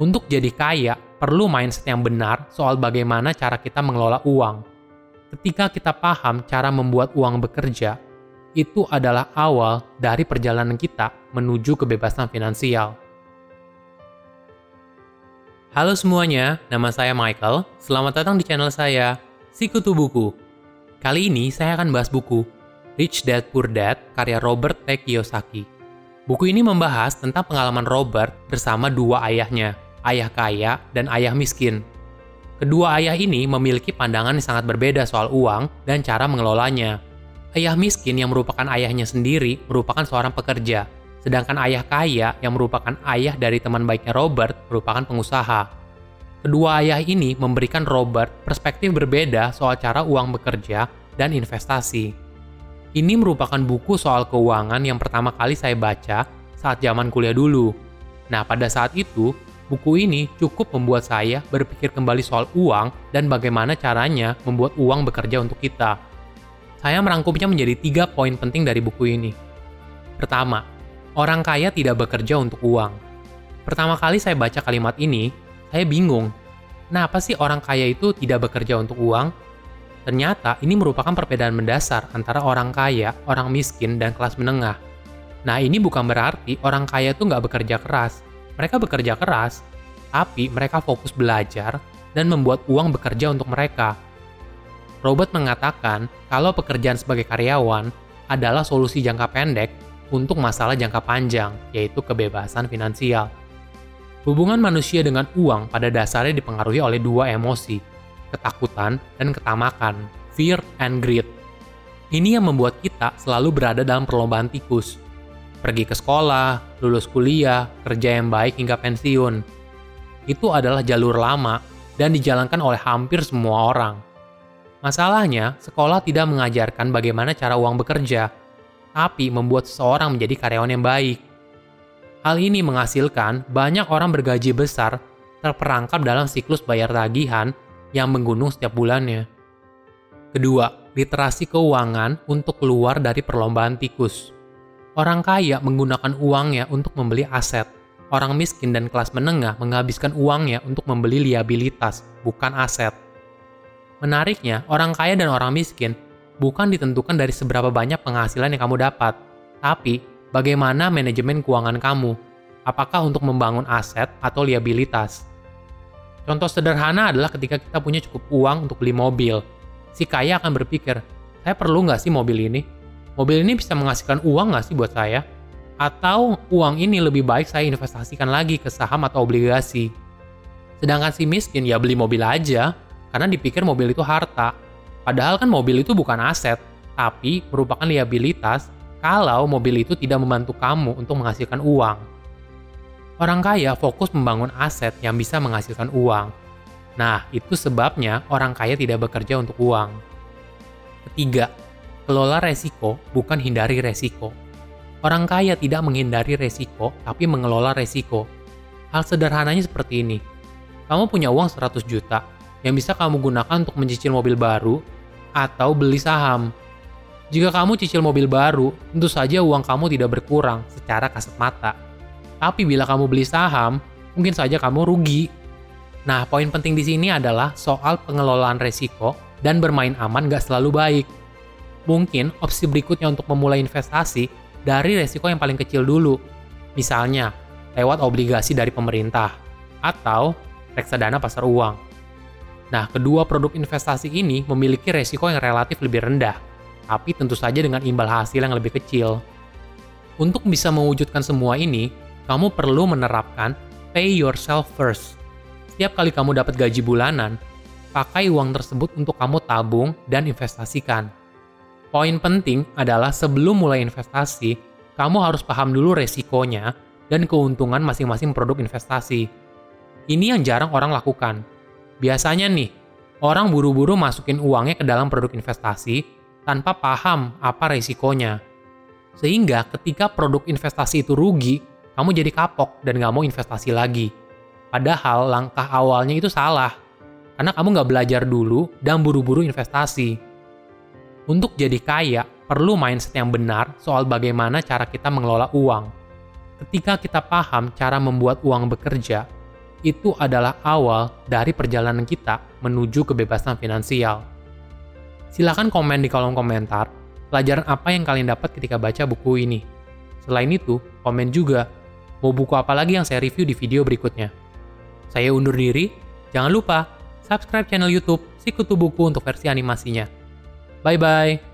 Untuk jadi kaya, perlu mindset yang benar soal bagaimana cara kita mengelola uang. Ketika kita paham cara membuat uang bekerja, itu adalah awal dari perjalanan kita menuju kebebasan finansial. Halo semuanya, nama saya Michael. Selamat datang di channel saya, Sikutu Buku. Kali ini saya akan bahas buku Rich Dad Poor Dad karya Robert T. Kiyosaki. Buku ini membahas tentang pengalaman Robert bersama dua ayahnya, ayah kaya, dan ayah miskin. Kedua ayah ini memiliki pandangan yang sangat berbeda soal uang dan cara mengelolanya. Ayah miskin yang merupakan ayahnya sendiri merupakan seorang pekerja, sedangkan ayah kaya yang merupakan ayah dari teman baiknya Robert merupakan pengusaha. Kedua ayah ini memberikan Robert perspektif berbeda soal cara uang bekerja dan investasi. Ini merupakan buku soal keuangan yang pertama kali saya baca saat zaman kuliah dulu. Nah, pada saat itu, Buku ini cukup membuat saya berpikir kembali soal uang dan bagaimana caranya membuat uang bekerja untuk kita. Saya merangkumnya menjadi tiga poin penting dari buku ini. Pertama, orang kaya tidak bekerja untuk uang. Pertama kali saya baca kalimat ini, saya bingung. Kenapa sih orang kaya itu tidak bekerja untuk uang? Ternyata ini merupakan perbedaan mendasar antara orang kaya, orang miskin, dan kelas menengah. Nah ini bukan berarti orang kaya itu nggak bekerja keras, mereka bekerja keras, tapi mereka fokus belajar dan membuat uang bekerja untuk mereka. Robert mengatakan kalau pekerjaan sebagai karyawan adalah solusi jangka pendek untuk masalah jangka panjang, yaitu kebebasan finansial. Hubungan manusia dengan uang pada dasarnya dipengaruhi oleh dua emosi, ketakutan dan ketamakan, fear and greed. Ini yang membuat kita selalu berada dalam perlombaan tikus, pergi ke sekolah, lulus kuliah, kerja yang baik hingga pensiun. Itu adalah jalur lama dan dijalankan oleh hampir semua orang. Masalahnya, sekolah tidak mengajarkan bagaimana cara uang bekerja, tapi membuat seseorang menjadi karyawan yang baik. Hal ini menghasilkan banyak orang bergaji besar terperangkap dalam siklus bayar tagihan yang menggunung setiap bulannya. Kedua, literasi keuangan untuk keluar dari perlombaan tikus. Orang kaya menggunakan uangnya untuk membeli aset. Orang miskin dan kelas menengah menghabiskan uangnya untuk membeli liabilitas, bukan aset. Menariknya, orang kaya dan orang miskin bukan ditentukan dari seberapa banyak penghasilan yang kamu dapat, tapi bagaimana manajemen keuangan kamu. Apakah untuk membangun aset atau liabilitas? Contoh sederhana adalah ketika kita punya cukup uang untuk beli mobil. Si kaya akan berpikir, saya perlu nggak sih mobil ini? Mobil ini bisa menghasilkan uang nggak sih buat saya? Atau uang ini lebih baik saya investasikan lagi ke saham atau obligasi? Sedangkan si miskin ya beli mobil aja, karena dipikir mobil itu harta. Padahal kan mobil itu bukan aset, tapi merupakan liabilitas kalau mobil itu tidak membantu kamu untuk menghasilkan uang. Orang kaya fokus membangun aset yang bisa menghasilkan uang. Nah, itu sebabnya orang kaya tidak bekerja untuk uang. Ketiga, Kelola resiko bukan hindari resiko. Orang kaya tidak menghindari resiko, tapi mengelola resiko. Hal sederhananya seperti ini. Kamu punya uang 100 juta yang bisa kamu gunakan untuk mencicil mobil baru atau beli saham. Jika kamu cicil mobil baru, tentu saja uang kamu tidak berkurang secara kasat mata. Tapi bila kamu beli saham, mungkin saja kamu rugi. Nah, poin penting di sini adalah soal pengelolaan resiko dan bermain aman gak selalu baik mungkin opsi berikutnya untuk memulai investasi dari resiko yang paling kecil dulu. Misalnya, lewat obligasi dari pemerintah atau reksadana pasar uang. Nah, kedua produk investasi ini memiliki resiko yang relatif lebih rendah, tapi tentu saja dengan imbal hasil yang lebih kecil. Untuk bisa mewujudkan semua ini, kamu perlu menerapkan pay yourself first. Setiap kali kamu dapat gaji bulanan, pakai uang tersebut untuk kamu tabung dan investasikan Poin penting adalah sebelum mulai investasi, kamu harus paham dulu resikonya dan keuntungan masing-masing produk investasi. Ini yang jarang orang lakukan. Biasanya nih, orang buru-buru masukin uangnya ke dalam produk investasi tanpa paham apa resikonya. Sehingga ketika produk investasi itu rugi, kamu jadi kapok dan nggak mau investasi lagi. Padahal langkah awalnya itu salah, karena kamu nggak belajar dulu dan buru-buru investasi. Untuk jadi kaya, perlu mindset yang benar soal bagaimana cara kita mengelola uang. Ketika kita paham cara membuat uang bekerja, itu adalah awal dari perjalanan kita menuju kebebasan finansial. Silahkan komen di kolom komentar pelajaran apa yang kalian dapat ketika baca buku ini. Selain itu, komen juga mau buku apa lagi yang saya review di video berikutnya. Saya undur diri, jangan lupa subscribe channel YouTube Sikutu Buku untuk versi animasinya. Bye bye.